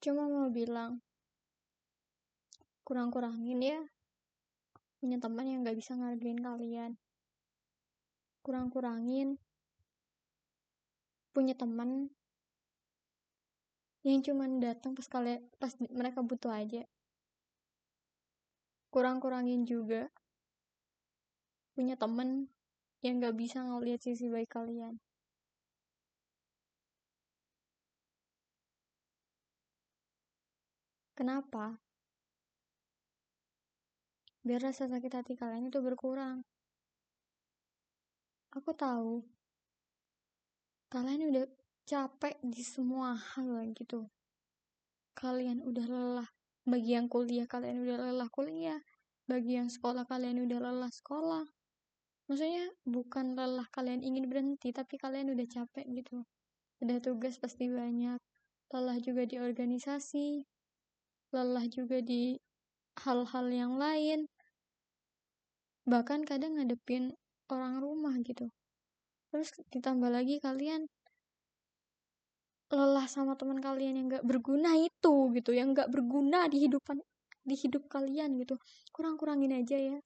cuma mau bilang kurang-kurangin ya. Punya teman yang gak bisa ngargain kalian. Kurang-kurangin. Punya teman yang cuman datang pas kalian pas mereka butuh aja. Kurang-kurangin juga. Punya temen yang gak bisa ngeliat sisi baik kalian kenapa? Biar rasa sakit hati kalian itu berkurang. Aku tahu. Kalian udah capek di semua hal gitu. Kalian udah lelah. Bagi yang kuliah kalian udah lelah kuliah. Bagi yang sekolah kalian udah lelah sekolah. Maksudnya bukan lelah kalian ingin berhenti tapi kalian udah capek gitu. Udah tugas pasti banyak. Lelah juga di organisasi lelah juga di hal-hal yang lain. Bahkan kadang ngadepin orang rumah gitu. Terus ditambah lagi kalian lelah sama teman kalian yang gak berguna itu gitu yang gak berguna di hidupan di hidup kalian gitu. Kurang-kurangin aja ya.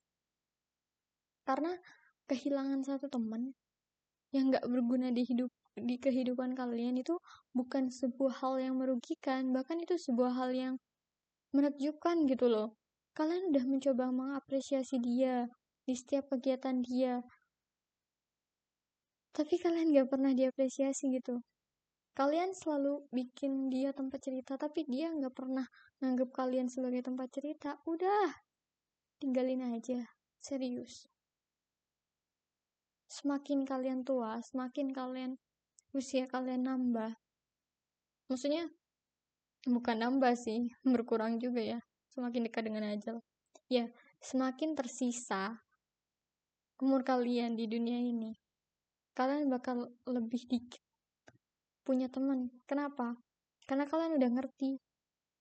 Karena kehilangan satu teman yang gak berguna di hidup di kehidupan kalian itu bukan sebuah hal yang merugikan. Bahkan itu sebuah hal yang menakjubkan gitu loh. Kalian udah mencoba mengapresiasi dia di setiap kegiatan dia. Tapi kalian gak pernah diapresiasi gitu. Kalian selalu bikin dia tempat cerita tapi dia gak pernah nganggap kalian sebagai tempat cerita. Udah tinggalin aja. Serius. Semakin kalian tua semakin kalian usia kalian nambah. Maksudnya bukan nambah sih berkurang juga ya semakin dekat dengan ajal ya semakin tersisa umur kalian di dunia ini kalian bakal lebih dikit punya teman. Kenapa? Karena kalian udah ngerti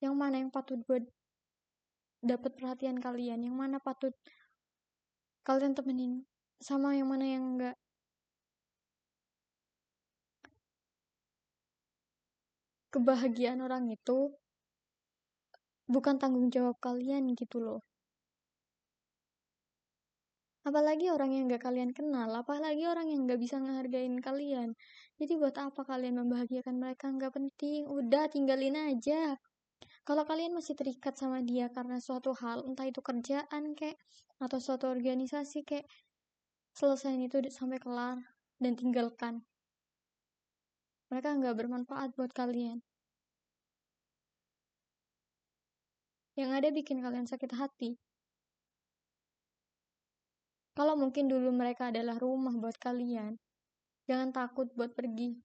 yang mana yang patut buat dapat perhatian kalian, yang mana patut kalian temenin, sama yang mana yang enggak. Kebahagiaan orang itu bukan tanggung jawab kalian gitu loh. Apalagi orang yang gak kalian kenal apalagi orang yang gak bisa ngehargain kalian. Jadi buat apa kalian membahagiakan mereka? Gak penting. Udah tinggalin aja. Kalau kalian masih terikat sama dia karena suatu hal entah itu kerjaan kek atau suatu organisasi kek selesai itu sampai kelar dan tinggalkan mereka nggak bermanfaat buat kalian yang ada bikin kalian sakit hati kalau mungkin dulu mereka adalah rumah buat kalian, jangan takut buat pergi.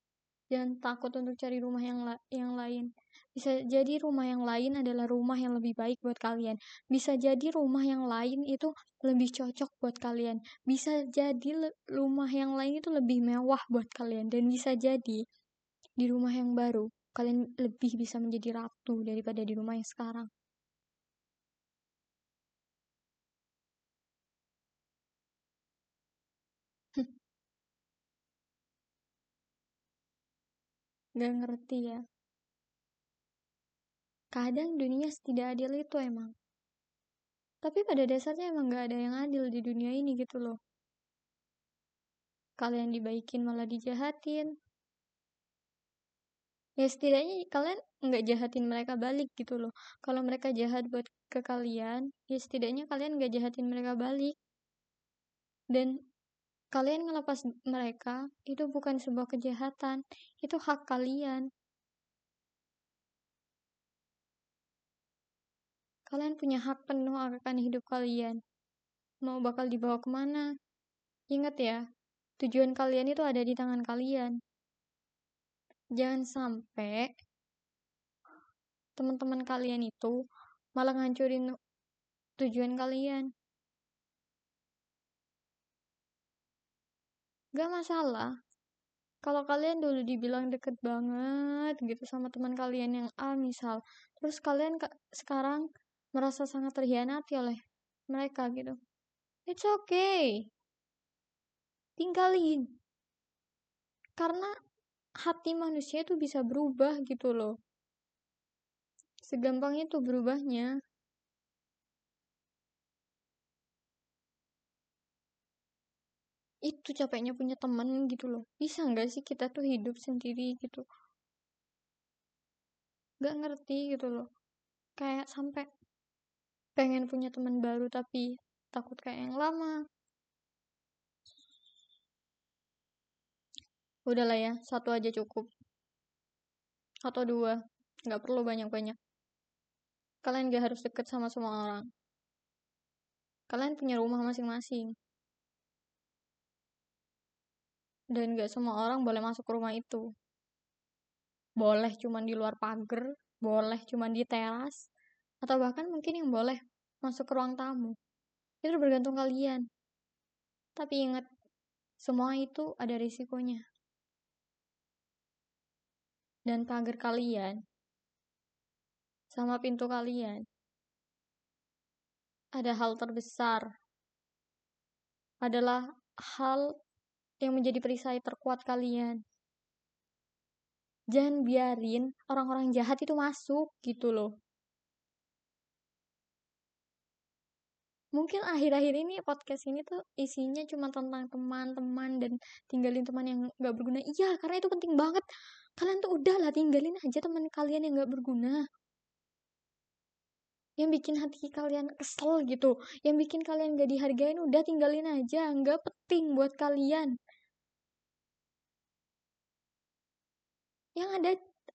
Jangan takut untuk cari rumah yang la yang lain. Bisa jadi rumah yang lain adalah rumah yang lebih baik buat kalian. Bisa jadi rumah yang lain itu lebih cocok buat kalian. Bisa jadi rumah yang lain itu lebih mewah buat kalian dan bisa jadi di rumah yang baru kalian lebih bisa menjadi ratu daripada di rumah yang sekarang. Gak ngerti ya. Kadang dunia tidak adil itu emang. Tapi pada dasarnya emang gak ada yang adil di dunia ini gitu loh. Kalian dibaikin malah dijahatin. Ya setidaknya kalian nggak jahatin mereka balik gitu loh. Kalau mereka jahat buat ke kalian, ya setidaknya kalian nggak jahatin mereka balik. Dan kalian ngelepas mereka itu bukan sebuah kejahatan, itu hak kalian. Kalian punya hak penuh akan hidup kalian. Mau bakal dibawa ke mana? Ingat ya, tujuan kalian itu ada di tangan kalian. Jangan sampai teman-teman kalian itu malah ngancurin tujuan kalian. Gak masalah. Kalau kalian dulu dibilang deket banget gitu sama teman kalian yang A misal, terus kalian sekarang merasa sangat terhianati oleh mereka gitu. It's okay. Tinggalin. Karena hati manusia itu bisa berubah gitu loh. segampang itu berubahnya. Itu capeknya punya temen gitu loh. Bisa nggak sih kita tuh hidup sendiri gitu? Nggak ngerti gitu loh. Kayak sampai pengen punya teman baru tapi takut kayak yang lama udahlah ya satu aja cukup. Atau dua nggak perlu banyak-banyak. Kalian gak harus deket sama semua orang. Kalian punya rumah masing-masing. Dan gak semua orang boleh masuk ke rumah itu. Boleh cuman di luar pagar boleh cuman di teras atau bahkan mungkin yang boleh masuk ke ruang tamu. Itu bergantung kalian. Tapi ingat semua itu ada risikonya dan pagar kalian sama pintu kalian ada hal terbesar adalah hal yang menjadi perisai terkuat kalian. Jangan biarin orang-orang jahat itu masuk gitu loh. Mungkin akhir-akhir ini podcast ini tuh isinya cuma tentang teman-teman dan tinggalin teman yang gak berguna. Iya, karena itu penting banget. Kalian tuh udahlah tinggalin aja teman kalian yang gak berguna yang bikin hati kalian kesel gitu, yang bikin kalian gak dihargain, udah tinggalin aja, nggak penting buat kalian. Yang ada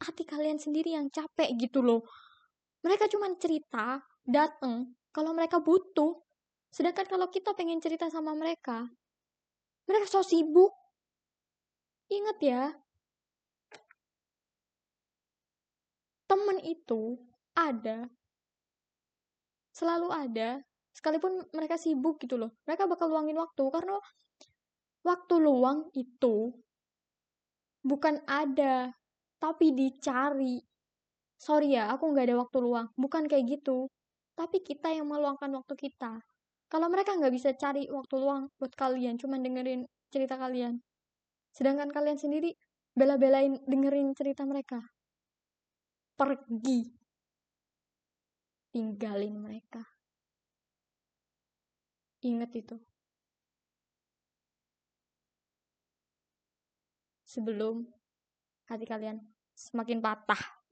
hati kalian sendiri yang capek gitu loh. Mereka cuma cerita, dateng, kalau mereka butuh. Sedangkan kalau kita pengen cerita sama mereka, mereka so sibuk. Ingat ya, temen itu ada selalu ada sekalipun mereka sibuk gitu loh. Mereka bakal luangin waktu karena waktu luang itu bukan ada tapi dicari. Sorry ya aku nggak ada waktu luang. Bukan kayak gitu. Tapi kita yang meluangkan waktu kita kalau mereka nggak bisa cari waktu luang buat kalian cuman dengerin cerita kalian sedangkan kalian sendiri bela-belain dengerin cerita mereka pergi tinggalin mereka. Ingat itu. Sebelum hati kalian semakin patah.